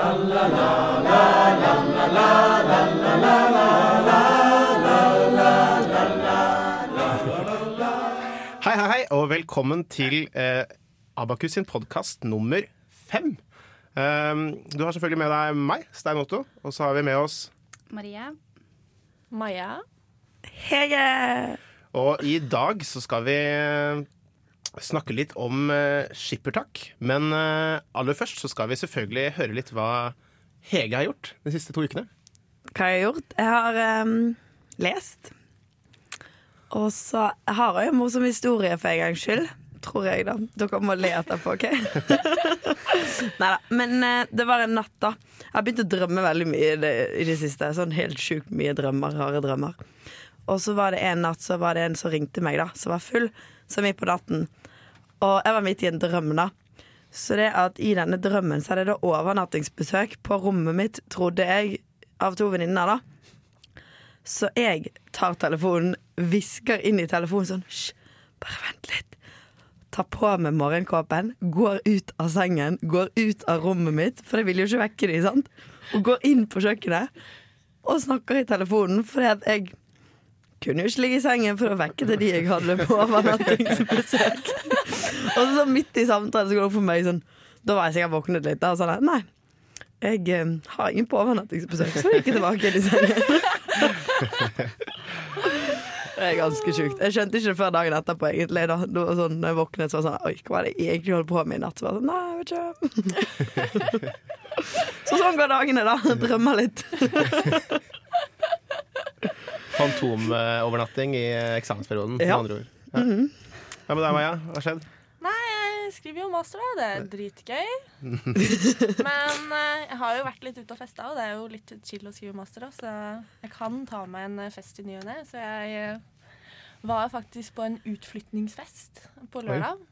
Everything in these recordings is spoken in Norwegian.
Hei, hei, hei, og velkommen til eh, Abakus sin podkast nummer fem. Um, du har selvfølgelig med deg meg, Stein Otto, og så har vi med oss Maria. Maja. Hege! Og i dag så skal vi eh, snakke litt om eh, skippertak. Men eh, aller først så skal vi selvfølgelig høre litt hva Hege har gjort de siste to ukene. Hva jeg har gjort? Jeg har um, lest. Og så har jeg en morsom historie for en gangs skyld. Tror jeg, da. Dere må le etterpå, OK? Neida. Men uh, det var en natt, da. Jeg har begynt å drømme veldig mye i det, i det siste. Sånn helt sjukt mye drømmer. Rare drømmer. Og så var det en natt så var det en som ringte meg, da, som var full, som gikk på natten. Og jeg var midt i en drøm, da. Så det at i denne drømmen så er det da overnattingsbesøk på rommet mitt, trodde jeg, av to venninner, da. Så jeg tar telefonen, hvisker inn i telefonen sånn Hysj, bare vent litt. Tar på meg morgenkåpen, går ut av sengen, går ut av rommet mitt, for jeg vil jo ikke vekke de, sant? Og går inn på kjøkkenet og snakker i telefonen, fordi at jeg kunne jo ikke ligge i sengen for å vekke til de jeg hadde på overnattingsbesøk. Og så, så midt i samtalen så går det opp for meg sånn Da var jeg sikkert våknet litt. Da, og sånn, nei, jeg eh, har ingen på overnattingsbesøk, så gikk jeg tilbake inn i sengen. Det er ganske sjukt. Jeg skjønte ikke det før dagen etterpå. egentlig da. Var sånn, når jeg våknet, så var det sånn Oi, hva var det jeg egentlig holdt på med i natt? Så var sånn, Nei, jeg vet ikke. så sånn går dagene, da. Drømmer litt. Fantomovernatting i eh, eksamensperioden, med Ja. andre ord. Ja. Hva med deg, Maja? Hva har skjedd? Jeg skriver jo master, da. Det er dritgøy. Men eh, jeg har jo vært litt ute og festa, og det er jo litt chill å skrive master, òg, så jeg kan ta meg en eh, fest i ny og ne. Så jeg eh, var faktisk på en utflytningsfest på lørdag.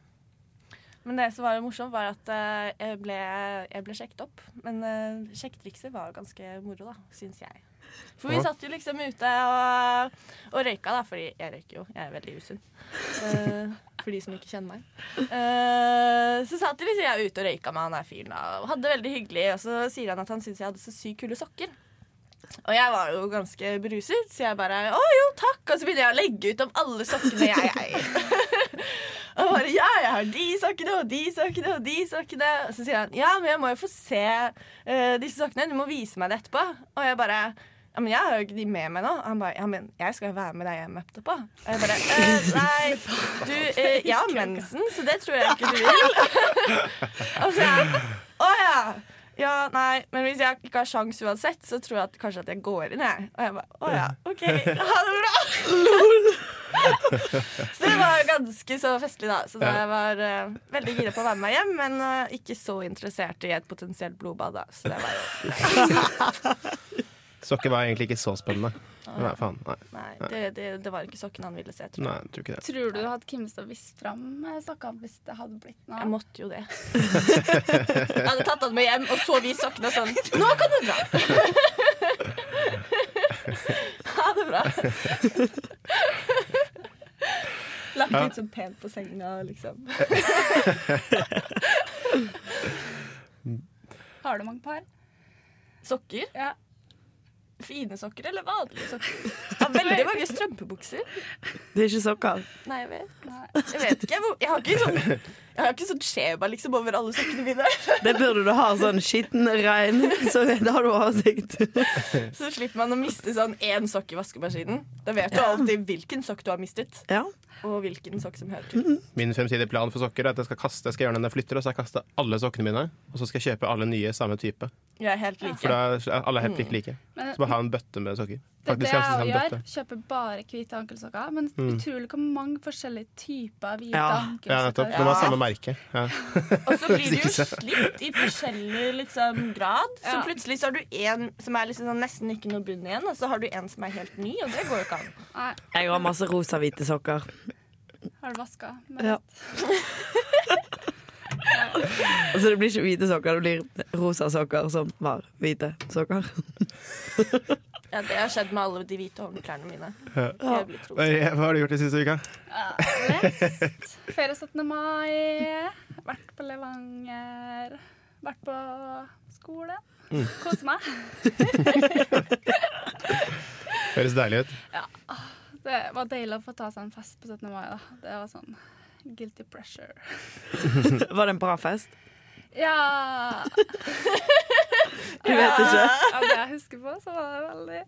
Men det som var morsomt, var at jeg, ble, jeg ble sjekket opp. Men uh, sjekketrikset var ganske moro, da, syns jeg. For vi satt jo liksom ute og, og røyka, da, fordi jeg røyker jo. Jeg er veldig usunn. Eh, for de som ikke kjenner meg. Uh, så satt liksom jeg ute og røyka med han der fyren og hadde det veldig hyggelig. Og så sier han at han syns jeg hadde så sykt kule sokker. Og jeg var jo ganske beruset, så jeg bare å jo, takk. Og så begynner jeg å legge ut om alle sokkene jeg eier. og bare ja, jeg har de sokkene og de sokkene og de sokkene. Og så sier han ja, men jeg må jo få se uh, disse sokkene. Du må vise meg det etterpå. Og jeg bare ja, men jeg har jo ikke de med meg nå. Han bare ja, men jeg skal være med deg hjem etterpå. Og jeg bare eh, nei, du, eh, jeg har mensen, så det tror jeg ikke du vil. og så jeg å ja. Ja, nei, men hvis jeg ikke har sjans uansett, så tror jeg at kanskje at jeg går inn, jeg. Og jeg bare å ja, OK, ha det bra. så det var ganske så festlig, da. Så jeg var uh, veldig gira på å være med meg hjem, men uh, ikke så interessert i et potensielt blodbad, da. Så det var jo Sokker var egentlig ikke så spennende. Nei, faen. Nei, Nei, det, det, det var ikke sokken han ville se. Tror nei jeg. tror ikke det. Tror du at Kimstad visste fram eh, sokkene hvis det hadde blitt noe? Jeg måtte jo det. jeg hadde tatt han med hjem og så vist sokkene sånn Nå kan du dra! ha det bra. Lagt Ja. ut sånn pent på senga, liksom. Har du mange par? Sokker? Ja. Fine sokker eller vanlige sokker? Jeg har veldig mange strømpebukser. Det er ikke sokker. Nei, jeg vet, Nei. jeg vet ikke. Jeg, har ikke sånn Jeg har ikke sånn skjema liksom over alle sokkene mine. Det burde du ha sånn skitten, rein, så da har du oversikt. Så slipper man å miste sånn én sokk i vaskemaskinen. Da vet du alltid hvilken sokk du har mistet, Ja. Og hvilken sokk som hører til. Min fremtidige plan for sokker er at jeg skal kaste Jeg skal gjøre den når jeg flytter, og så skal jeg kaste alle sokkene mine. Og så skal jeg kjøpe alle nye samme type. Jeg er helt like. For da er alle helt like like. Men Så bare ha en bøtte med sokker. det er det jeg sånn gjør. Kjøper bare hvite ankelsokker. Men Mm. utrolig hvor mange forskjellige typer hvite Ja. Ja, nettopp. ankelsokker de har samme merke. Ja. Og så blir det jo slitt i forskjellig liksom, grad. Så plutselig så har du en som er liksom sånn nesten ikke noe bunn igjen, og så har du en som er helt ny, og det går jo ikke an. Jeg har masse rosa-hvite sokker. Har du vaska? Ja. Altså det blir ikke hvite sokker, det blir rosa sokker som var hvite sokker. Ja, Det har skjedd med alle de hvite håndklærne mine. Ja. Hva har du gjort den siste uka? Lest. Ferie 17. mai. Vært på Levanger. Vært på skole. Mm. Kose meg. Høres deilig ut. Det var deilig å få ta seg en fest på 17. mai. da. Det var sånn guilty pressure. Var det en bra fest? Ja Du vet ikke? Av det jeg husker på, så var det veldig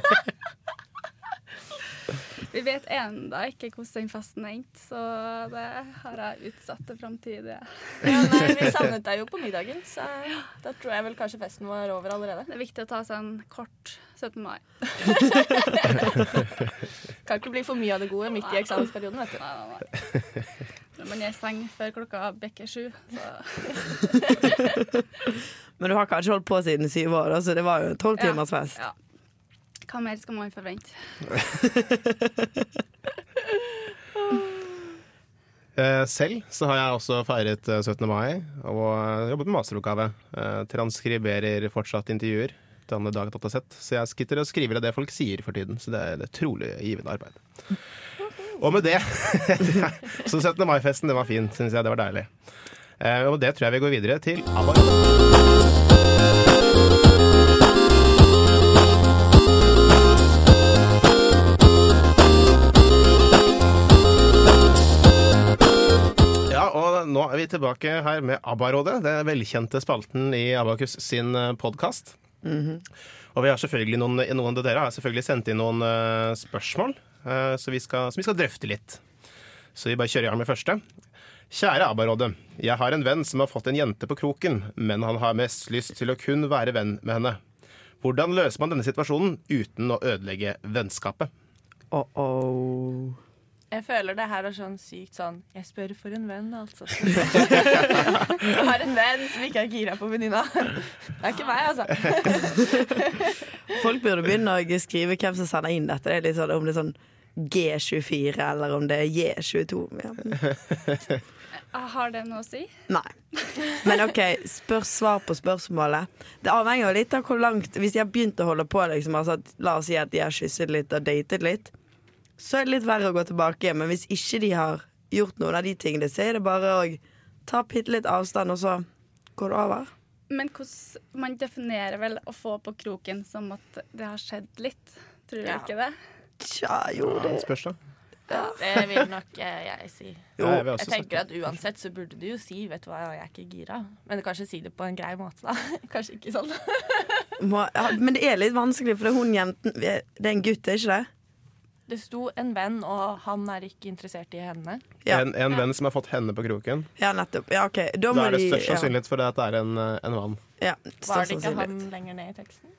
Vi vet enda ikke hvordan den festen endte, så det har jeg utsatt til framtidige. Ja, nei, vi savnet deg jo på middagen, så da tror jeg vel kanskje festen var over allerede. Det er viktig å ta seg en kort 17. mai. Kan ikke bli for mye av det gode midt i eksamensperioden, vet du. Nei, nei, nei. Når man er i seng før klokka bikker sju, så Men du har kanskje holdt på siden syv år, så det var jo en tolv Ja. ja. Hva mer skal man forvente? Eh, selv så har jeg også feiret eh, 17. mai og eh, jobbet med masteroppgave. Eh, transkriberer fortsatt intervjuer til andre dag datasett. Så jeg sitter og skriver av det folk sier for tiden. Så det er et trolig givende arbeid. Og med det Så 17. mai-festen, det var fin, syns jeg. Det var deilig. Eh, og med det tror jeg vi går videre til ABBA. Nå er vi tilbake her med ABBA-rådet, den velkjente spalten i Abakus sin podkast. Og vi har selvfølgelig noen, noen av dere har selvfølgelig sendt inn noen uh, spørsmål uh, som vi skal, som vi skal drøfte litt. Så vi bare kjører i gang med første. Kjære ABBA-rådet. Jeg har en venn som har fått en jente på kroken, men han har mest lyst til å kun være venn med henne. Hvordan løser man denne situasjonen uten å ødelegge vennskapet? Uh oh. Jeg føler det her er sånn sykt sånn Jeg spør for en venn, altså. Jeg har en venn som ikke er gira på venninna. Det er ikke meg, altså. Folk burde begynne å skrive hvem som sender inn dette. Det er litt sånn, om det er sånn G24 eller om det er J22. Ja. Har det noe å si? Nei. Men OK, spør svar på spørsmålet. Det avhenger litt av hvor langt Hvis de har begynt å holde på, liksom, altså, la oss si at de har kysset litt og datet litt, så er det litt verre å gå tilbake. Men hvis ikke de har gjort noen av de tingene, så er det bare å ta bitte litt avstand, og så går det over. Men hvordan Man definerer vel å få på kroken som at det har skjedd litt. Tror du Ja. ikke det? Tja, jo, det Spørs, da. Det vil nok eh, jeg si. Jo, jeg Jeg tenker at uansett så burde du jo si 'vet du hva, jeg er ikke gira'. Men kanskje si det på en grei måte, da. Kanskje ikke sånn. må, ja, Men det er litt vanskelig, for det er hun jenten Det er en gutt, er ikke det? Det sto en venn, og han er ikke interessert i henne. Ja. En, en venn som har fått henne på kroken. Ja, nettopp. Ja, okay. Da må Da er det størst sannsynlighet for det at det er en, en mann. Ja, Var det ikke han lenger ned i teksten?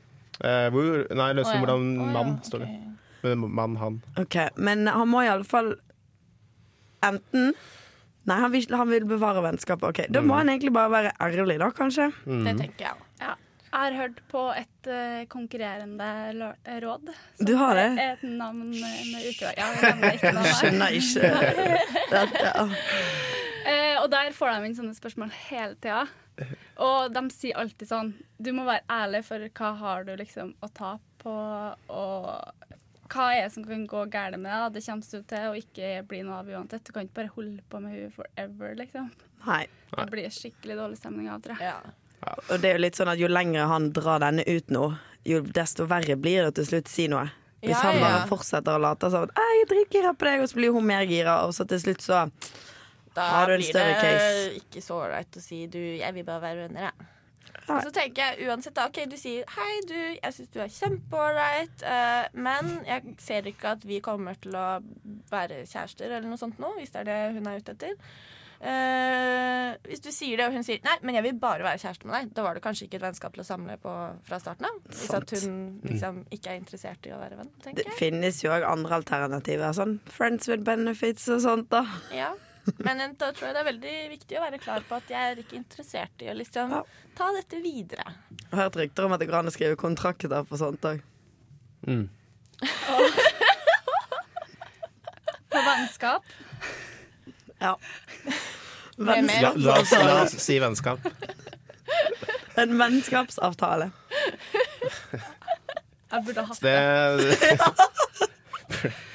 Eh, hvor, nei, jeg oh, ja. hvordan oh, ja, mann ok. står det. Men mann, han. Ok, Men han må iallfall enten Nei, han vil, han vil bevare vennskapet. Ok, Da Mm. må han egentlig bare være ærlig, da, kanskje. Det tenker jeg òg. Ja. Jeg har hørt på et uh, konkurrerende eh, råd. som Du har det? er Et navn med ukedag. Ja, ikke navn. Skjønner ikke dette. Ja. Eh, og der får de inn sånne spørsmål hele tida. Og de sier alltid sånn Du må være ærlig for hva har du liksom å ta på, og hva er det som kan gå galt med deg? Det kommer du til å ikke bli noe av uansett. Du kan ikke bare holde på med henne forever, liksom. Nei. Det blir skikkelig dårlig stemning av, tror jeg. Ja. Og det er jo litt sånn at jo lenger han drar denne ut nå, jo desto verre blir det til slutt si noe. Hvis Ja, han bare fortsetter å late som at 'jeg er dritgira på deg', og så blir hun mer gira, og så til slutt så Da Har du en større case. Da blir det ikke så ålreit å si du, jeg vil bare være venner, jeg. Og så tenker jeg uansett da, ok, du sier hei du, jeg syns du er kjempeålreit, uh, men jeg ser ikke at vi kommer til å være kjærester eller noe sånt nå, hvis det er det hun er ute etter. Eh, hvis du sier det, og hun sier nei, men jeg vil bare være kjæreste med deg, da var det kanskje ikke et vennskap til å samle på fra starten av. Hvis at hun liksom ikke er interessert i å være venn, tenker Det jeg. finnes jo òg andre alternativer. Sånn friends with benefits og sånt, da. Ja. Men da tror jeg det er veldig viktig å være klar på at jeg er ikke interessert i å liksom Ja. ta dette videre. Jeg har hørt rykter om at det går an å skrive kontrakter på sånt òg. Mm. På vennskap. Ja. La, la, oss, la oss si vennskap. En vennskapsavtale. Jeg burde hatt Det.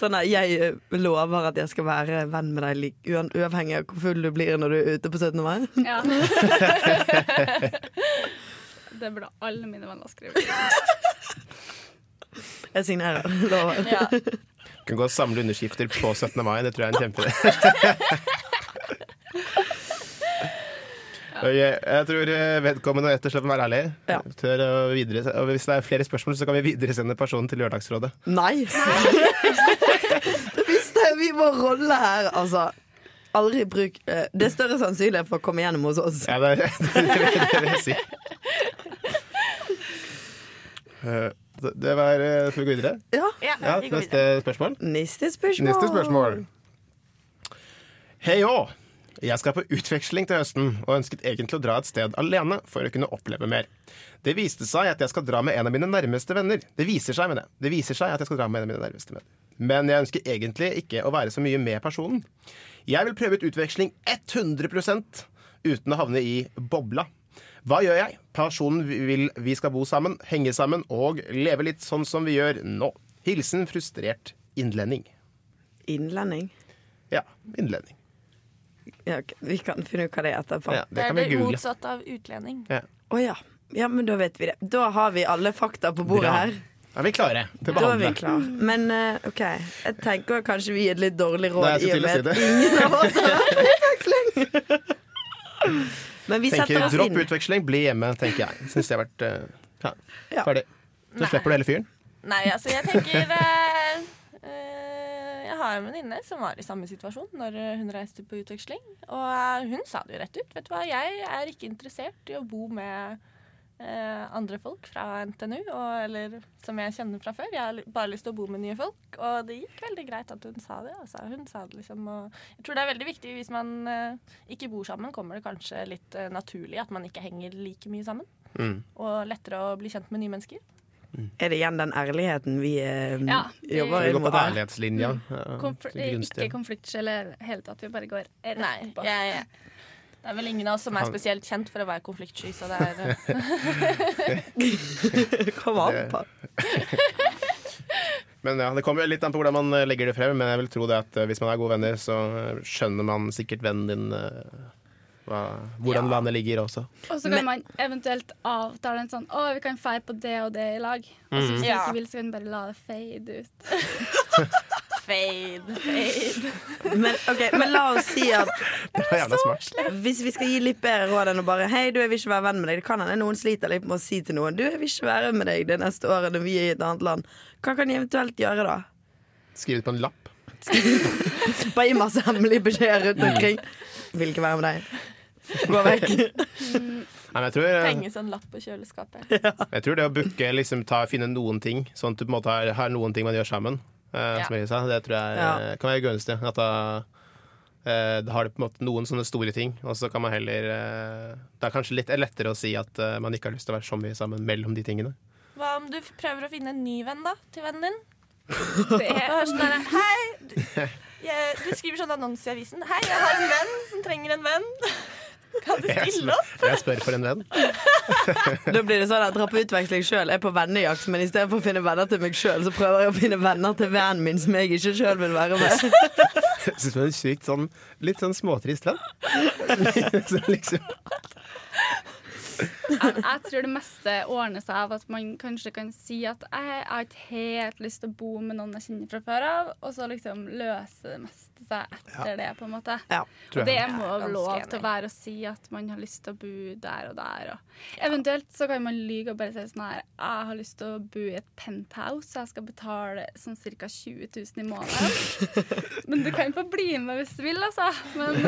Sånn at jeg lover at jeg skal være venn med deg uavhengig av hvor full du blir når du er ute på 17. mai. Ja. Det burde alle mine venner skrive. Jeg signerer. Lover. Ja. Kan gå og samle underskrifter på 17. mai. Det tror jeg er en kjempeidé. Ok, jeg tror eh, vedkommende rett og slett må være ærlig. Ja. Å videre, og hvis det er flere spørsmål, så kan vi videresende personen til Lørdagsrådet. Nei! det er! Vi må rolle her, altså. Aldri bruk eh, Det er større sannsynlighet for å komme gjennom hos oss. Ja, det, det, det, det vil jeg si. Det- var eh, Skal vi gå videre? Ja. Ja, Ja, vi Neste videre. spørsmål. Neste spørsmål. Neste spørsmål. Hei òg! Jeg skal på utveksling til høsten og ønsket egentlig å dra et sted alene for å kunne oppleve mer. Det viste seg at jeg skal dra med en av mine nærmeste venner. Det viser seg med det. Det viser seg at jeg skal dra med en av mine nærmeste venner. Men jeg ønsker egentlig ikke å være så mye med personen. Jeg vil prøve ut utveksling 100% uten å havne i bobla. Hva gjør jeg? Personen vil vi skal bo sammen, henge sammen og leve litt sånn som vi gjør nå. Hilsen frustrert innlending. Innlending. Ja, innlending. Ja. Vi kan finne ut hva det er etterpå. Ja, Det det er det motsatt motsatte av utlending. Å ja. ja, men da vet vi det. Da har vi alle fakta på bordet Bra. her. Da er vi klare til å Da er vi klar. Men uh, OK, jeg tenker kanskje vi gir et litt dårlig råd Nei, jeg i og med å at si ingen av oss har vært i utveksling. Men vi Tenker oss Dropp inn. utveksling, bli hjemme, tenker jeg. Syns det har vært uh, ja, ferdig. Så Nei. slipper du hele fyren. Nei, altså, jeg tenker uh, eh, Jeg har en venninne som var i samme situasjon når hun reiste på utveksling. Og hun sa det jo rett ut. Vet du hva, jeg er ikke interessert i å bo med andre folk fra NTNU, og, eller som jeg kjenner fra før. Jeg har bare lyst til å bo med nye folk. Og det gikk veldig greit at hun sa det. Altså. Hun sa det liksom, og jeg tror det er veldig viktig hvis man eh, ikke bor sammen, kommer det kanskje litt eh, naturlig at man ikke henger like mye sammen. Mm. Og lettere å bli kjent med nye mennesker. Er det igjen den ærligheten vi eh, Ja, vi- jobber Vi går på ærlighetslinja. Mm. Ja, Konfl ikke konfliktsky eller hele tatt. Vi bare går rett Nei, ja, jeg, det er vel ingen av oss som er spesielt kjent for å være konfliktsky, så det er eh, Kom an på. Men ja, Det kommer jo litt an på hvordan man eh, legger det frem, men jeg vil tro det at eh, hvis man er gode venner, så skjønner man sikkert vennen din hva, hvordan Ja. landet ligger også. Og så kan Men- man eventuelt avtale en sånn Å, vi kan feire på det og det i lag. Og så hvis du ikke vil, så kan du bare la det fade ut. fade, fade. Men, okay, men la oss si at hvis vi skal gi litt bedre råd enn å bare Hei, du, jeg vil ikke være venn med deg. Det kan hende noen sliter litt med å si til noen Du, jeg vil ikke være med deg det neste året når vi er i et annet land. Hva kan de eventuelt gjøre da? Skrive det på en lapp. Bare gi masse hemmelige beskjeder rundt omkring. Vil ikke være med deg. Gå vekk. Nei, men jeg tror, eh, sånn lapp på kjøleskapet. jeg tror det å booke, liksom ta, finne noen ting, sånn at du på en måte har, har noen ting man gjør sammen, Ja. som sa, det tror jeg Ja. eh, kan være gunstig. At da, eh, da har du på en måte noen sånne store ting, og så kan man heller eh, Det er kanskje litt lettere å si at eh, man ikke har lyst til å være så mye sammen mellom de tingene. Hva om du prøver å finne en ny venn da, til vennen din? Det er sånn der, Hei! Du, jeg, du skriver sånn annonse i avisen. Hei, jeg har en venn som trenger en venn. Kan du stille opp? jeg spør for en venn. Da blir det sånn at jeg drar på utveksling sjøl, er på vennejakt, men istedenfor å finne venner til meg sjøl, så prøver jeg å finne venner til vennen min som jeg ikke sjøl vil være med. Jeg synes det er en sykt sånn Litt sånn småtrist venn. Så liksom, jeg, jeg tror det meste ordner seg av at man kanskje kan si at jeg har ikke helt lyst til å bo med noen jeg kjenner fra før av, og så liksom løser det meste seg etter det, på en måte. Ja, Og det må Ja, jo lov til å være å si at man har lyst til å bo der og der. Og Eventuelt så kan man lyge og bare si sånn her Jeg har lyst til å bo i et penthouse, så jeg skal betale sånn ca. 20 000 i måneden. Men du kan få bli med hvis du vil, altså. Men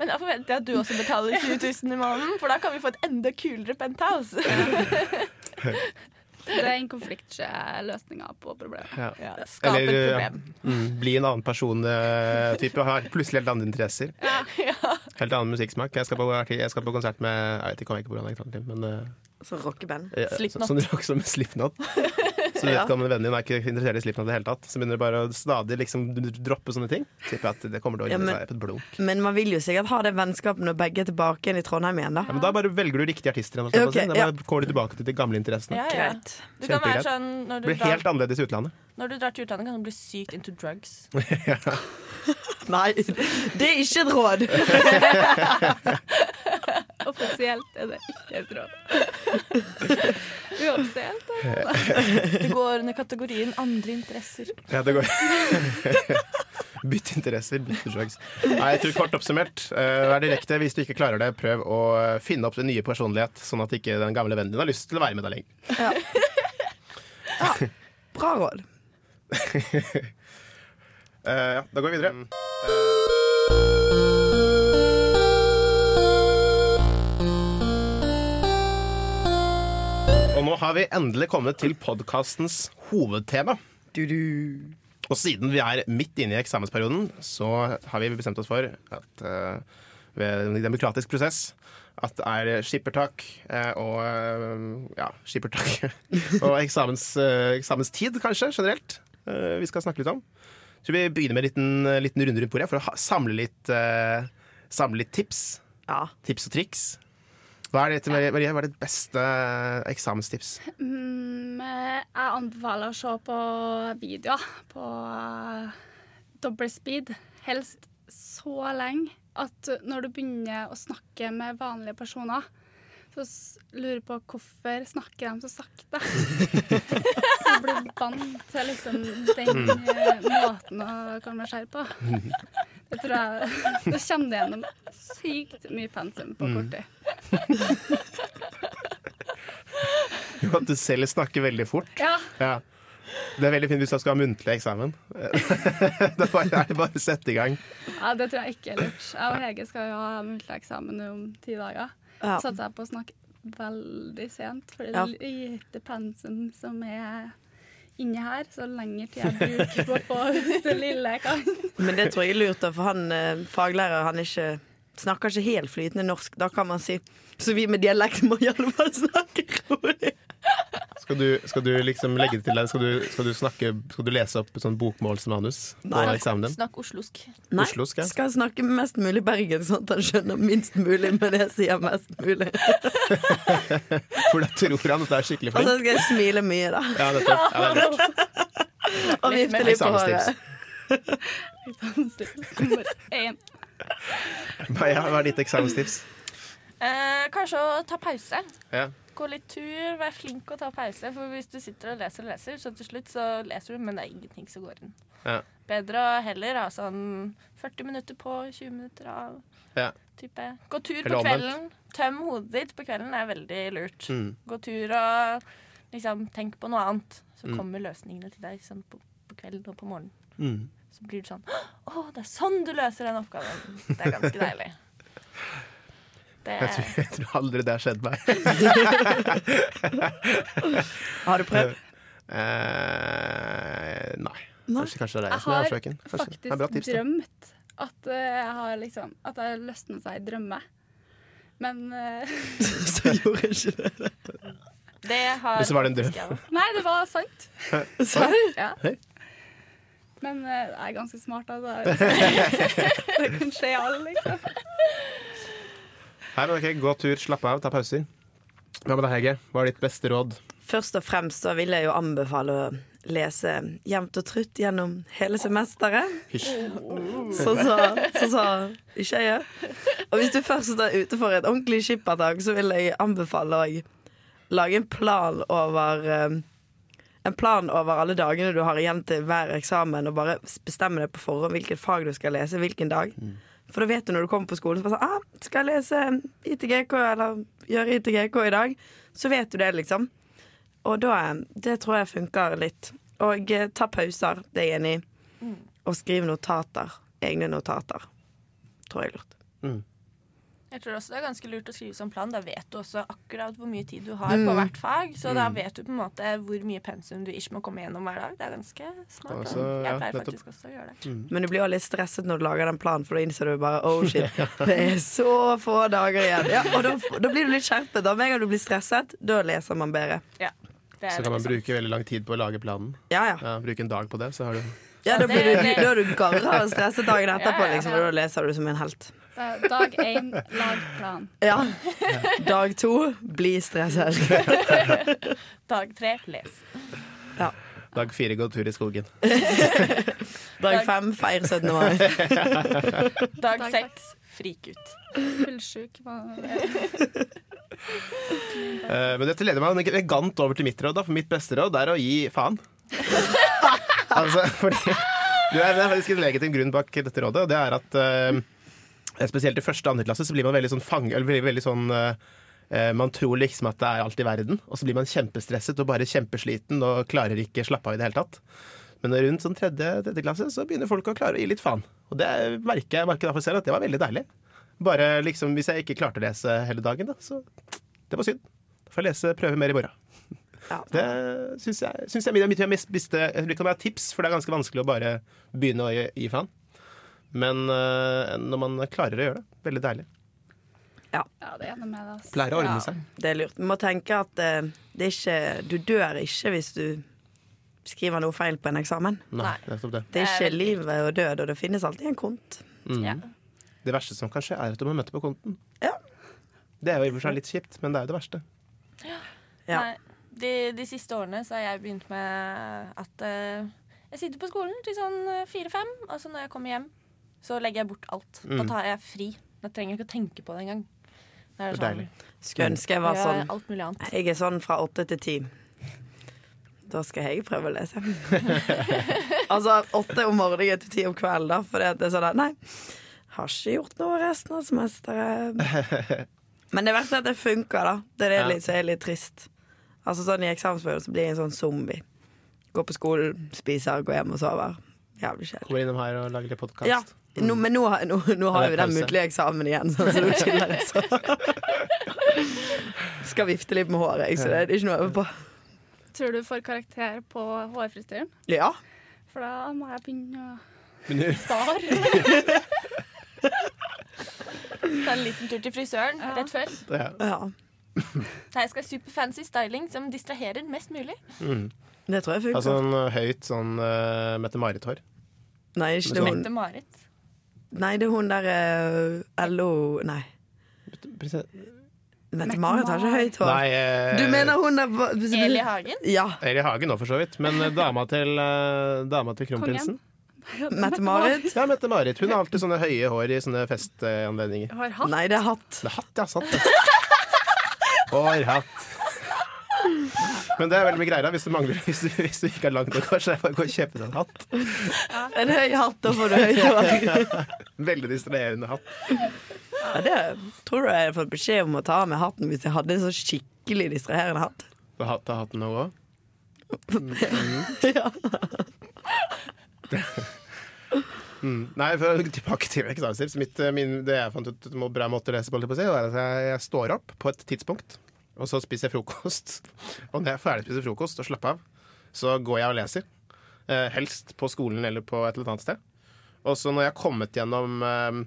Men da forventer jeg at du også betaler 20 000 i måneden, for da kan vi få et enda kulere penthouse. det er en konfliktløsninga på problemet. ja. Ja, Skap et problem. Mm, bli en annen person-type. Har plutselig helt andre interesser. Ja. Helt annen musikksmak. Jeg skal på, jeg skal på konsert med Jeg vet ikke, jeg ikke på hvordan jeg kan til, men eh, Så rockeband. ja, Slipknot. Sånn rock som Slipknot. Så vedkommende vennen din er ikke interessert i Slipknot i det hele tatt. Så begynner du bare å stadig liksom droppe sånne ting. Tipper at det kommer til å gjøre seg på et blunk. Men man vil jo sikkert ha det vennskapet når begge er tilbake igjen i Trondheim igjen, da. Ja, men da bare velger du riktige artister igjen. okay, sånn, Da ja. bare kommer du tilbake til de gamle interessene. Ja, ja. Greit. Du kan være sånn når du, blir drar, helt annerledes i utlandet. når du drar til utlandet, kan du bli sykt into drugs. Nei, det er ikke et råd. Offisielt er det ikke et råd. Uoffisielt. er Det går under kategorien andre interesser. Ja, det går. Bytt interesser, bytt drugs. Nei, jeg tror kort oppsummert, eh, vær direkte. Hvis du ikke klarer det, prøv å finne opp din nye personlighet, sånn at ikke den gamle vennen din har lyst til å være med deg lenger. Ja, Bra råd. Eh, ja, da går vi videre. Og nå har vi endelig kommet til podkastens hovedtema. Og siden vi er midt inne i eksamensperioden, så har vi bestemt oss for at uh, ved en demokratisk prosess at det er skippertak eh, og eh, ja, skippertak og eksamens, eksamenstid, kanskje, generelt. vi skal snakke litt om. Så vi begynner med en liten, liten runde rundt bordet for å samle, litt, samle litt tips. Ja. Tips og triks. Hva er, det, Marie, hva er ditt beste eksamenstips? Mm, jeg anbefaler å se på videoer på uh, dobbel speed. Helst så lenge at når du begynner å snakke med vanlige personer, så lurer på hvorfor snakker de så sakte. Så blir vant til liksom den eh, måten å konversere på. Det tror jeg Det kommer det gjennom sykt mye pensum på kort tid. Jo, at du selv snakker veldig fort. Ja. Ja. Det er veldig fint hvis du skal ha muntlig eksamen. da er det bare å sette i gang. Ja, det tror jeg ikke er lurt. Jeg og Hege skal jo ha muntlig eksamen om ti dager. Ja. Satser jeg på å snakke veldig sent, for det er lite pensum som er inni her. Så lenge tid jeg bruker på å få det lille jeg kan. Men det tror jeg er lurt, for han eh, faglærer han ikke snakker ikke helt flytende norsk. Da kan man si Så vi med dialekt må i alle fall snakke rolig. Skal du, skal du liksom legge det til deg? Skal du, skal du, snakke, skal du lese opp sånn bokmålsmanus på Nei. eksamen din? Snakk oslosk. Nei, Oslosk, ja. skal snakke mest mulig bergen, sånn at han skjønner minst mulig, men jeg sier mest mulig. For da tror han at det er skikkelig flink. Og så skal jeg smile mye, da. Ja, nettopp. Ja, det er lurt. Og vifte litt på håret. Hva er ditt eksamenstips? Eh, kanskje å ta pause. Ja. Gå litt tur, vær flink å ta pause. For hvis du sitter og leser og leser, så til slutt så leser du, men det er ingenting som går inn. Ja. Bedre å heller ha sånn 40 minutter på, 20 minutter av. Ja. Type. Gå tur på kvelden. Tøm hodet ditt på kvelden er veldig lurt. Mm. Gå tur og liksom tenk på noe annet. Så Mm. kommer løsningene til deg sånn på, på kvelden og på morgenen. Mm. Så blir du sånn Å, det er sånn du løser den oppgaven. Det er ganske deilig. Det Jeg, tror, jeg tror aldri det har skjedd meg. Har du prøvd? Eh, nei. Nei. Kanskje, kanskje det er Jeg jeg som er har årsaken. Jeg Det er faktisk tips, drømt at eh, jeg har liksom At jeg løsna seg i drømme. Men uh... Så gjorde jeg ikke det. Det har Men så var det en drøm. Nei, det var sant. Serr? Ja. Men uh, jeg er ganske smart, altså. det kan skje alle, liksom. Nei, men ok, Gå tur, slapp av, ta pauser. Hva med deg, Hege? Hva er ditt beste råd? Først og fremst så vil jeg jo anbefale å lese jevnt og trutt gjennom hele semesteret. Sånn sa så, så, ikke jeg. Og hvis du først er ute for et ordentlig skippertak, så vil jeg anbefale å lage en plan over eh, En plan over alle dagene du har igjen til hver eksamen, og bare bestemme deg på forhånd hvilket fag du skal lese hvilken dag. For da vet du når du kommer på skolen så bare sånn, ah, skal jeg lese ITGK eller gjøre ITGK i dag, så vet du det, liksom. Og da, det tror jeg funker litt. Og eh, ta pauser, det er jeg enig i. Og skrive notater. Egne notater. Tror jeg er lurt. Jeg tror også det er ganske lurt å skrive sånn plan. Da vet du også akkurat hvor mye tid du har Mm. på hvert fag. Så da vet du på en måte hvor mye pensum du ikke må komme gjennom hver dag. Det er ganske smart. Også- jeg pleier ja, faktisk også å gjøre det. Men du blir jo litt stresset når du lager den planen, for da innser du bare oh shit, det er så få dager igjen. Ja, og da, da blir du litt skjerpet. Da med en gang du blir stresset, da leser man bedre. Er Så kan man sant. bruke veldig lang tid på å lage planen. Ja, ja. Ja, Bruke en dag på det, så har du ja da, blir du, da er du garra og stresset dagen etterpå, Ja, ja, liksom, og da leser du som en helt. Er Dag én, lag plan. Ja. Dag to, bli stresset. Dag tre, les. Dag fire gå tur i skogen. Dag fem, feir 17. mai. Dag Dag seks, frik ut. Fullsjuk. Eh, men dette leder meg elegant over til mitt råd. Da. For mitt beste råd er å gi faen. altså, fordi det er, det er faktisk en legitim grunn bak dette rådet, og det er at eh, spesielt i første og andre klasse så blir man veldig sånn eller veldig, veldig sånn eh, eh, man tror liksom at det er alt i verden, og så blir man kjempestresset og bare kjempesliten og klarer ikke slappe av i det hele tatt. Men rundt sånn tredje, tredje klasse så begynner folk å klare å gi litt faen. Og det merker jeg merker derfor selv at det var veldig deilig. Bare liksom, Hvis jeg ikke klarte å lese hele dagen, da, så det var synd. Da får jeg lese, prøve mer i morgen. Ja. Det syns jeg, synes jeg er jeg, jeg, jeg, Jeg jeg, jeg, er tips, for det er ganske vanskelig å bare begynne å gi, gi faen. Men eh, når man klarer å gjøre det, veldig deilig. Ja, det er noe med det. Pleier å ordne Ja. seg. Det er lurt. Vi må tenke at eh, det er ikke, du dør ikke hvis du skriver noe feil på en eksamen. Nei, Nei. nettopp det. Det er er ikke livet liv og død, og det finnes alltid en kont. Mm. Ja. Det verste som kan skje, er at du må møte på konten. Ja. Det er jo i og for seg litt kjipt, men det er jo det verste. Ja. Nei, de, de siste årene så har jeg begynt med at uh, jeg sitter på skolen til sånn fire-fem, og så når jeg kommer hjem, så legger jeg bort alt. Da Mm. tar jeg fri. Da trenger jeg ikke å tenke på det engang. Det er deilig. Skulle ønske jeg var sånn. alt mulig annet. Jeg er sånn fra åtte til ti. Da skal jeg prøve å lese. altså åtte om morgenen til ti om kvelden, da. For det er sånn at nei, har ikke gjort noe resten av semesteret. Men det verste er at det funker, da. Det er det litt, som er litt trist. Altså sånn I eksamensperioden så blir jeg en sånn zombie. Går på skolen, spiser, går hjem og sover. Jævlig kjedelig. Kommer innom her og lager litt podkast. Ja, nå, men nå, har- nå, nå har vi den muntlige eksamen igjen, sånn, så nå chiller jeg så. Skal vifte litt med håret, jeg, så det er ikke noe å øve på. Tror du får karakter på hårfristyren? Ja. For da må jeg begynne å spare. Ta en liten tur til frisøren Ja. rett før. ja. ja. Nei, jeg skal ha superfancy styling som distraherer mest mulig. Mm. Det tror jeg funker. Altså en uh, høyt sånn uh, Mette-Marit-hår. nei, ikke det er Mette-Marit. Nei, det er hun der uh, LO Nei. Mette-Marit har ikke høyt hår. Nei, eh, Du mener hun der hva- Eli Hagen. Ja. Eli Hagen nå, for så vidt. Men eh, dama til, uh, dama til kronprinsen. Mette-Marit? Ja, Mette-Marit. Hun har alltid sånne høye hår i sånne festanledninger. Har hatt. Nei, det er hatt. Det er hatt, ja. Sant det. Hårhatt. Men det er veldig mye greier hvis du, mangler, hvis du, hvis du ikke har langt nok hår, så er det bare å gå og kjøpe deg en hatt. En høy hatt, da får du høyt hår. Veldig distraherende hatt. Ja, det tror du jeg hadde fått beskjed om å ta av meg hatten hvis jeg hadde en så skikkelig distraherende hatt. Du har hatt, hatten nå òg? Ja. Mm. Nei, for, tilbake til eksamenstips. Mitt, eh, min, det jeg fant ut en bra måte å lese på, jeg på at jeg, jeg står opp på et tidspunkt, og så spiser jeg frokost. Og når jeg er ferdig spiser å spise frokost og slapper av, så går jeg og leser. Eh, helst på skolen eller på et eller annet sted. Og så når jeg har kommet gjennom eh,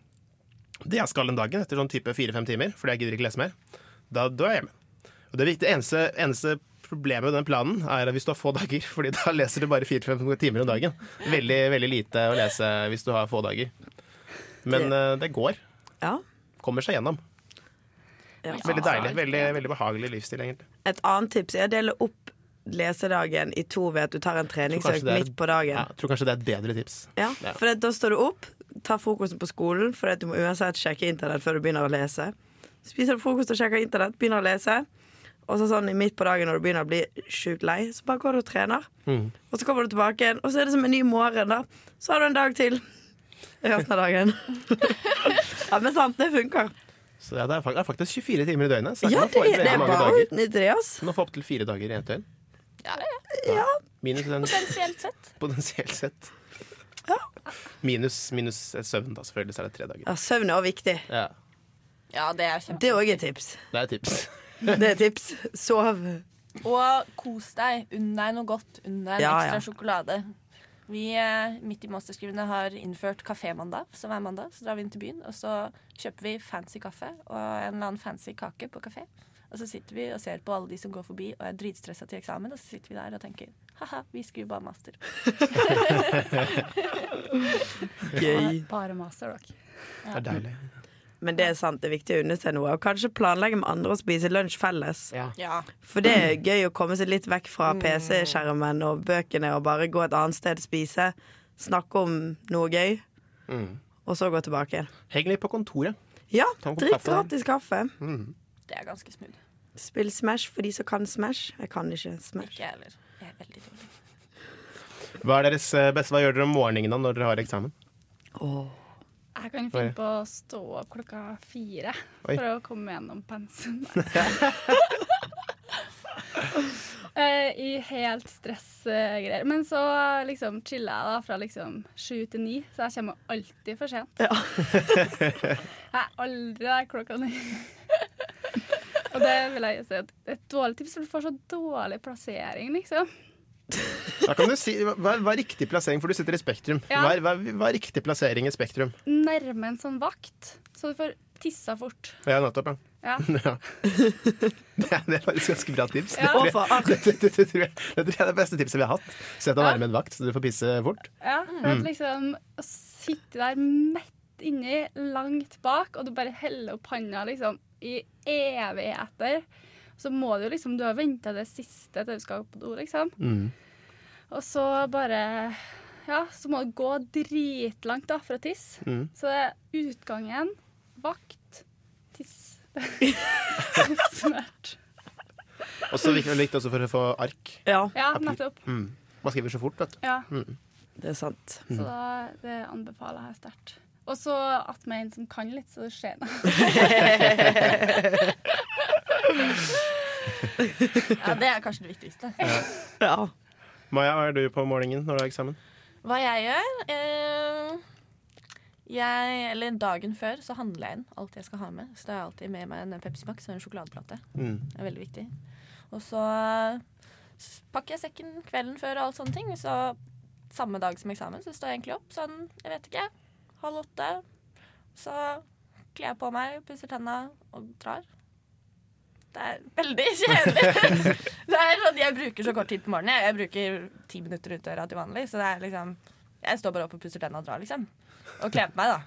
det jeg skal den dagen, etter sånn type fire-fem timer, fordi jeg gidder ikke lese mer, da, er jeg hjemme. Og det viktige, eneste, eneste problemet med den planen er at hvis du har få dager, fordi da leser du bare fire-fem timer om dagen. Veldig, veldig lite å lese hvis du har få dager. Men eh, det går. ja. Kommer seg gjennom. Ja. Veldig deilig. Veldig, veldig behagelig livsstil, egentlig. Et annet tips er å dele opp lesedagen i to ved at du tar en treningsøkt er- midt på dagen. Ja, jeg tror kanskje det er et bedre tips. Ja, Ja. for da står du opp, tar frokosten på skolen, for du må uansett sjekke internett før du begynner å lese. Spiser du frokost og sjekker internett, begynner å lese. Og så sånn midt på dagen når du begynner å bli sjukt lei, så bare går du og trener. Mm. Og så kommer du tilbake igjen, og så er det som en ny morgen, da. Så har du en dag til resten av dagen. ja, men sant, det funker. Så ja, det, er, det er faktisk 24 timer i døgnet. Så Ja, det, det er bare å dager. utnytte det, ass. Kan man få opptil fire dager i ett døgn. Ja, ja, Minus den, potensielt sett. potensielt sett. Minus, minus søvn, da, selvfølgelig. Så er det tre dager. Ja, søvn er også viktig. Ja, Ja, det er kjempe. Det er òg et tips. det er tips. Det er tips. Sov. Og kos deg. Unn deg noe godt. Unn deg en Ja, ekstra ja. sjokolade. Vi eh, midt i masterskrivene har innført kafémandag, som er mandag. Så drar vi inn til byen, og så kjøper vi fancy kaffe og en eller annen fancy kake på kafé. Og så sitter vi og ser på alle de som går forbi og er dritstressa til eksamen, og så sitter vi der og tenker ha-ha, vi skriver bare master. Gøy. Bare master, dere. Det er deilig. Men det er sant, det er viktig å unne seg noe. Og kanskje planlegge med andre å spise lunsj felles. Ja. Ja. For det er gøy å komme seg litt vekk fra PC-skjermen og bøkene og bare gå et annet sted, spise, snakke om noe gøy, Mm. og så gå tilbake igjen. Heng litt på kontoret. Ja, drikk kaffe. gratis kaffe. Mm. Det er ganske smooth. Spill Smash for de som kan Smash. Jeg kan ikke Smash. Ikke heller. Jeg er veldig dårlig. Hva er deres eh, beste? Hva gjør dere om morgenen da når dere har eksamen? Åh. Jeg kan finne på å stå opp klokka fire Oi. for å komme gjennom pensum. Eh, I helt stressgreier. Men så liksom chiller jeg da fra liksom sju til ni, så jeg kommer alltid for sent. Ja. jeg er aldri der klokka ni. Og det vil jeg si at er et dårlig tips, for du får så dårlig plassering, liksom. Da kan du si, hva, hva er riktig plassering? For du sitter i Spektrum. Ja. Hva, er, hva, hva er riktig plassering i Spektrum? Nærme en sånn vakt, så du får tissa fort. Ja, nettopp, ja. Ja. ja. Det, er, det er faktisk ganske bra tips. Ja. Og for ark. Det, det, det, det, tror jeg, det tror jeg er det beste tipset vi har hatt. Sett deg Ja. nærme en vakt, så du får pisse fort. Ja, for at liksom å sitte der midt inni, langt bak, og du bare heller opp handa liksom i evigheter. Så må du jo liksom Du har venta det siste til du skal på do, liksom. Mm. Og så bare Ja, så må du gå dritlangt da for å tisse. Mm. Så det er utgangen, vakt, tiss. Smørt. Og så viktig, viktig også for å få ark. Ja, Ja, nettopp. Mm. Man skriver så fort, vet du. Ja. det er sant. Så da, det anbefaler jeg sterkt. Og så attmed en som kan litt, så det skjer noe. Ja, det er kanskje det viktigste. Ja. Maja, hva er du på morgenen når du har eksamen? Hva jeg gjør eh, jeg, Eller dagen før så handler jeg inn alt jeg skal ha med. Så da har jeg alltid med meg en Pepsi Max og en sjokoladeplate. Mm. Det er veldig viktig. Og så pakker jeg sekken kvelden før og alt sånne ting. Så samme dag som eksamen så står jeg egentlig opp sånn, jeg vet ikke, halv åtte. Så kler jeg på meg, pusser tenna og drar. Det er veldig kjedelig. det er sånn, jeg bruker så kort tid på morgenen. Jeg, jeg bruker ti minutter ut døra til vanlig. Så det er liksom Jeg står bare opp og pusser tennene og drar, liksom. Og kler på meg, da.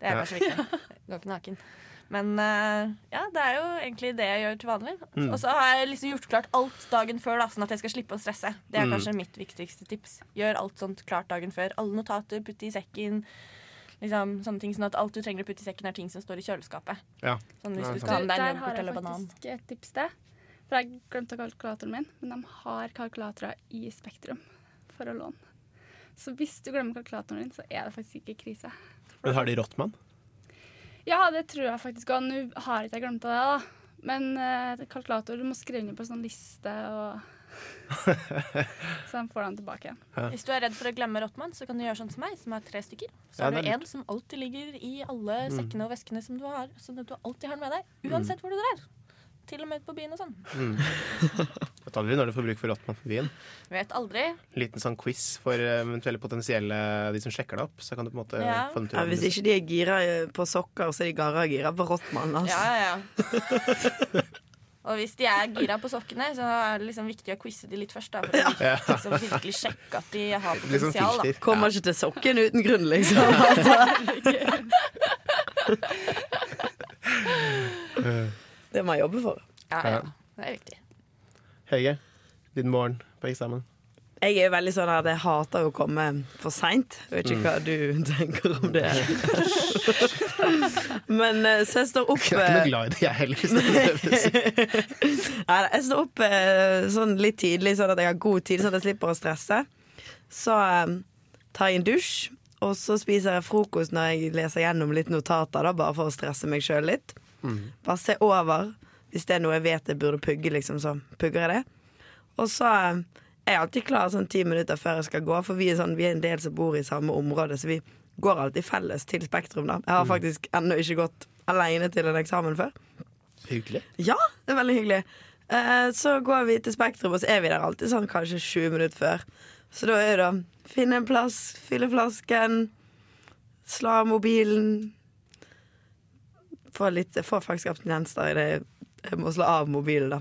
Det er Ja. kanskje viktig. Går ikke naken. Men uh, ja, det er jo egentlig det jeg gjør til vanlig. Mm. Og så har jeg liksom gjort klart alt dagen før, da, sånn at jeg skal slippe å stresse. Det er Mm. kanskje mitt viktigste tips. Gjør alt sånt klart dagen før. Alle notater, putt i sekken. Liksom, sånne ting, sånn at Alt du trenger å putte i sekken, er ting som står i kjøleskapet. Ja. Sånn Hvis Ja, du skal ha med deg en Der har jeg eller banan. faktisk et tips til. For jeg glemte kalkulatoren min, men de har kalkulatorer i Spektrum for å låne. Så hvis du glemmer kalkulatoren din, så er det faktisk ikke krise. Men har de Rottmann? Ja, det tror jeg faktisk òg. Nå har ikke jeg glemt av det, da. Men uh, kalkulator, du må skrive under på en sånn liste, og så han får den tilbake igjen. Hvis du er redd for å glemme Rottmann, så kan du gjøre sånn som meg, som har tre stykker. Så Ja, du én en som alltid ligger i alle Mm. sekkene og veskene som du har, sånn at du alltid har den med deg. Uansett hvor du drar. Til og med ut på byen og sånn. Mm. Vet aldri når du får bruk for Rottmann på byen. Vet aldri. Liten sånn quiz for eh, eventuelle potensielle de som sjekker deg opp. Så kan du på en måte Ja. få dem til Ja, hvis ikke de er gira på sokker, så er de gara gira på Rottmann. Altså. Ja, ja, ja. Og hvis de er gira på sokkene, så er det liksom viktig å quize de litt først. Da, for å Ja. liksom virkelig sjekke at de har sånn potensial. Da. Kommer ikke til sokken uten grunn, liksom. Altså. Det må jeg jobbe for. Ja, ja. Det er viktig. Hege, din morgen på eksamen. Jeg er jo veldig sånn at jeg hater å komme for seint. Vet ikke hva du tenker om det. Men eh, så jeg står opp Jeg er ikke noe eh, glad i det, jeg heller. Er. Nei, jeg står opp eh, sånn litt tidlig, sånn at jeg har god tid, sånn at jeg slipper å stresse. Så tar jeg en dusj, og så spiser jeg frokost når jeg leser gjennom litt notater, da, bare for å stresse meg sjøl litt. Bare se over. Hvis det er noe jeg vet jeg burde pugge, liksom, så pugger jeg det. Og så eh, er alltid klar sånn ti minutter før jeg skal gå, for vi er, sånn, vi er en del som bor i samme område, så vi går alltid felles til Spektrum. da Jeg har faktisk ennå ikke gått alene til en eksamen før. Hyggelig. Ja, det er veldig hyggelig. Eh, så går vi til Spektrum, og så er vi der alltid sånn kanskje 20 minutter før. Så da er det å finne en plass, fylle flasken, slå av mobilen. Få litt Få faktisk abstinens der i det. Jeg må slå av mobilen, da.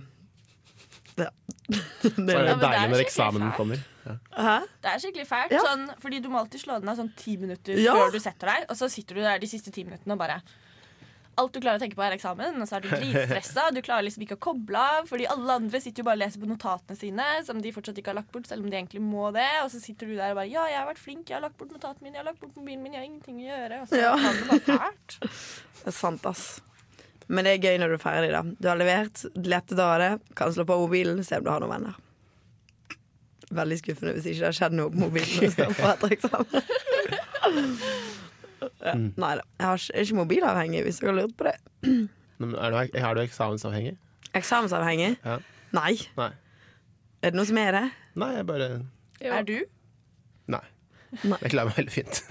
Ja. Det er Ja, det er deilig når eksamen fælt. kommer. Ja. Det er skikkelig fælt, Ja. sånn, fordi du må alltid slå den av sånn ti minutter Ja. før du setter deg, og så sitter du der de siste ti minuttene og bare Alt du klarer å tenke på, er eksamen, og så er du dritstressa. Du klarer liksom ikke å koble av, fordi alle andre sitter jo bare og leser på notatene sine, som de fortsatt ikke har lagt bort, selv om de egentlig må det. Og så sitter du der og bare Ja, jeg har vært flink, jeg har lagt bort notatene mine, jeg har lagt bort mobilen min, jeg har ingenting å gjøre. Og så Ja. kan det bare fælt. Det er sant, ass. Men det er gøy når du er ferdig, da. Du har levert, lettet av det, kan slå på mobilen, se om du har noen venner. Veldig skuffende hvis ikke det har skjedd noe på mobilen. når du skal på etter eksamen. Ja, nei da. Jeg har ikke- er ikke mobilavhengig, hvis du har lurt på det. Men Er du, er du eksamensavhengig? Eksamensavhengig? Ja. Nei. Nei. Er det noe som er det? Nei, jeg bare Jo. Er du? Nei. Nei. Jeg klarer meg veldig fint.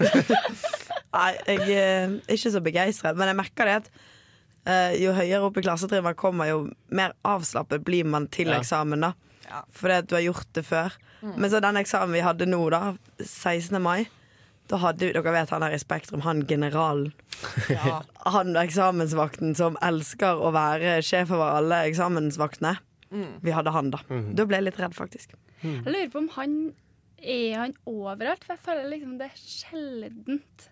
Nei, jeg eh, er ikke så begeistret, men jeg merker det at eh, jo høyere opp i klassetrinnet man kommer, jo mer avslappet blir man til Ja. eksamen. da Ja. Fordi at du har gjort det før. Men så den eksamen vi hadde nå, da, 16. mai, da hadde vi, dere vet han her i Spektrum, han generalen. Ja. Han eksamensvakten som elsker å være sjef over alle eksamensvaktene. Vi hadde han, da. Da ble jeg litt redd, faktisk. Jeg lurer på om han er han overalt, for jeg føler liksom det er sjeldent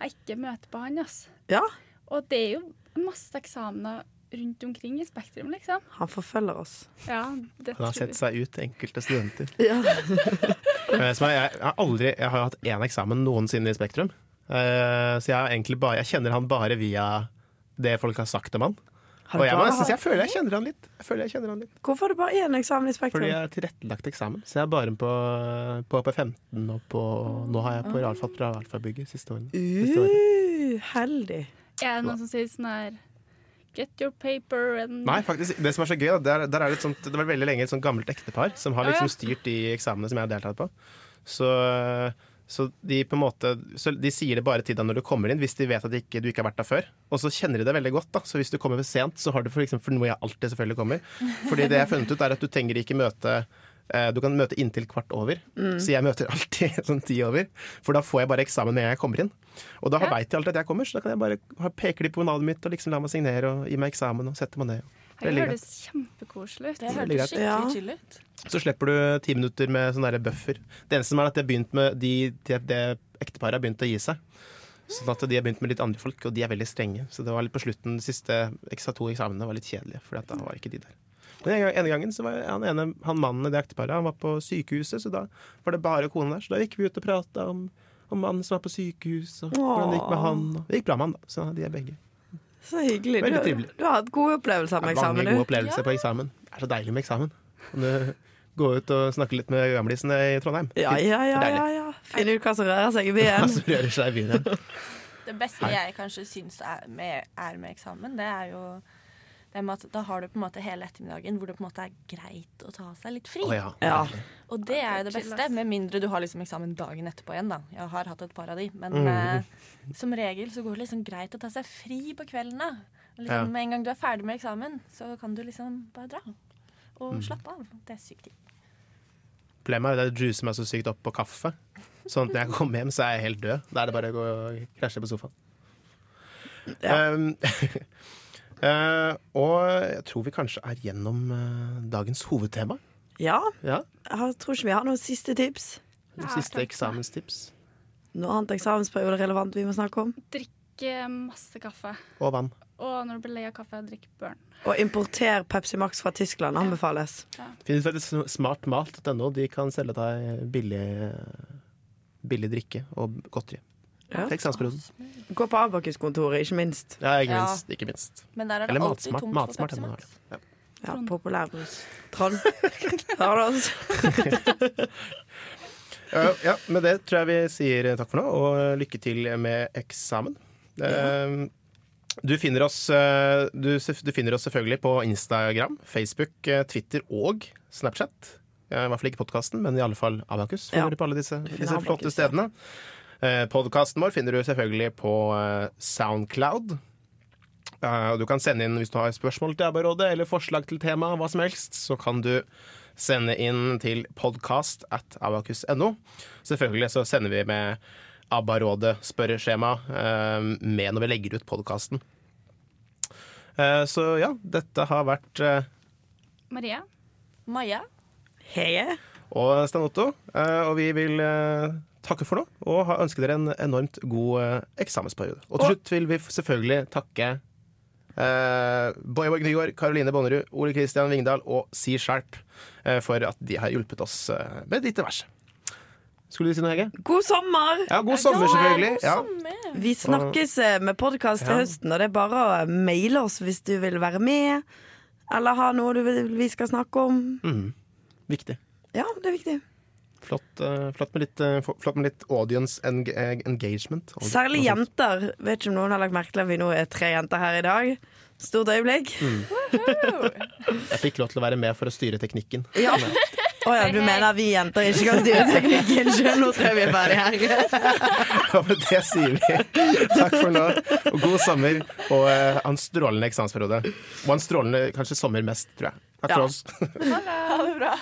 jeg ikke møter på han. ass. Ja, Og det er jo masse eksamener rundt omkring i Spektrum, liksom. han forfølger oss. Ja, det Han har sett seg ut, enkelte studenter. Ja. Eh, jeg, jeg, har aldri, jeg har hatt én eksamen noensinne i Spektrum. Uh, så jeg, bare, jeg kjenner han bare via det folk har sagt om han. Og du jeg, bare si jeg føler jeg kjenner han litt. Jeg føler jeg kjenner han litt Hvorfor har du bare én eksamen i Spektrum? Fordi jeg har tilrettelagt eksamen. Så jeg er bare på, på P15 og på Nå har jeg på fra realfagbygget siste årene. Siste året. Uh, heldig. Er det noen som sier sånn her Get your paper and Nei, faktisk, det som er så gøy, der, der er det, et sånt, det var veldig lenge et sånt gammelt ektepar som har liksom styrt de eksamene som jeg har deltatt på. Så, så de på en måte så De sier det bare til deg når du kommer inn, hvis de vet at ikke, du ikke har vært der før. Og så kjenner de det veldig godt. da Så hvis du kommer for sent, så har du for eksempel For noe jeg alltid selvfølgelig kommer. Fordi det jeg har funnet ut, er at du trenger ikke møte du kan møte inntil kvart over, så jeg møter alltid sånn ti over. For da får jeg bare eksamen med en gang jeg kommer inn. Og da Ja. veit de alltid at jeg kommer, så da kan jeg bare peke de på navnet mitt og liksom la meg signere og gi meg eksamen og sette meg ned. Det høres kjempekoselig ut. Det Veldig hørtes skikkelig chill ut. Så slipper du ti minutter med sånn derre buffer. Det eneste som er at de har begynt med de, de, det ekteparet har begynt å gi seg. Sånn at de har begynt med litt andre folk, og de er veldig strenge. Så det var litt på slutten, de siste eksa to eksamene var litt kjedelige, for da var ikke de der. Men en ene gangen så var han, ene, han mannen i det ekteparet Han var på sykehuset, så da var det bare kona der. Så da gikk vi ut og prata om, om mannen som var på sykehus, og hvordan det gikk med han. Og det gikk bra med han, da. Så de er begge. Så hyggelig. Veldig Du, trivelig. du har hatt gode opplevelser med eksamen. Mange gode opplevelser Ja. på eksamen. Det er så deilig med eksamen. Kan du gå ut og snakke litt med gamlisene i Trondheim. Ja, ja, ja, ja, ja. Finne ut hva som rører seg i Hva som rører seg i byen. ja. Det beste jeg kanskje syns er med, er med eksamen, det er jo at da har du på en måte hele ettermiddagen hvor det på en måte er greit å ta seg litt fri. Oh, ja. Ja. Og det er jo det beste, med mindre du har liksom eksamen dagen etterpå igjen. da Jeg har hatt et par av de. Men mm. eh, som regel så går det liksom greit å ta seg fri på kvelden. da liksom, Ja. Med en gang du er ferdig med eksamen, så kan du liksom bare dra. Og mm. slappe av. Det er sykt digg. Problemet er at jeg juicer meg så sykt opp på kaffe. Sånn at når jeg kommer hjem, så er jeg helt død. Da er det bare å gå og krasje på sofaen. Ja. Um, eh, og jeg tror vi kanskje er gjennom eh, dagens hovedtema. ja. Ja, Jeg tror ikke vi har noen siste tips. Noen Siste eksamenstips. Noe annet eksamensperiode relevant vi må snakke om. Drikke masse kaffe. Og vann. Og når du blir lei av kaffe, drikk Burn. Og importer Pepsi Max fra Tyskland anbefales. Finnes faktisk smartmat.no. De kan selge deg billig, billig drikke og godteri. Ja. Eksamensperioden. Gå på Abakus-kontoret, ikke minst. Ja, ikke Ja. minst. Ikke minst. Men der er det Eller alltid matsmart. tomt Matsmart for Pepsi Max. Ja, Trond. populærbrus. Trond. Har du oss? Ja, ja, med det tror jeg vi sier takk for nå, og lykke til med eksamen. Eh, Du finner, oss, eh, du, du finner oss selvfølgelig på Instagram, Facebook, eh, Twitter og Snapchat. Eh, I hvert fall ikke podkasten, men i alle fall Abakus. Ja. På alle disse, disse flotte ja. stedene. Eh, Podkasten vår finner du selvfølgelig på eh, Soundcloud. Eh, du kan sende inn hvis du har spørsmål til ABBA-rådet eller forslag til tema, hva som helst, så kan du sende inn til podkast at abakus.no. Selvfølgelig så sender vi med ABBA-rådet spørreskjema eh, med når vi legger ut podkasten. Eh, så ja, dette har vært eh, Maria? Maja? Hege? og Stein Otto, eh, og vi vil eh, takke for nå og ønsker ønske dere en enormt god eh, eksamensperiode. Og til slutt vil vi selvfølgelig takke eh, Boyborg Nygaard, Karoline Bonnerud, Ole Kristian Vingdal og Si Sharp eh, for at de har hjulpet oss eh, med ditt vers. Skulle du si noe, Hege? God sommer! Ja, god sommer, selvfølgelig. God Ja. sommer. Vi snakkes med podkast til høsten, og det er bare å maile oss hvis du vil være med. Eller ha noe du vil vi skal snakke om. Mm. Viktig. Ja, det er viktig. Flott, eh, flott, med litt, eh, flott med litt audience eh, engagement. Særlig jenter. Vet ikke om noen har lagt merke til at vi nå er tre jenter her i dag. Stort øyeblikk. Jeg fikk lov til å være med for å styre teknikken. Ja. Å ja, du mener vi jenter ikke kan styre teknikken sjøl? Nå tror jeg vi er ferdig her. Ja, men det sier vi. Takk for nå, og god sommer og en strålende eksamensperiode. Og en strålende kanskje sommer mest, tror jeg. Takk for oss. Ha det bra.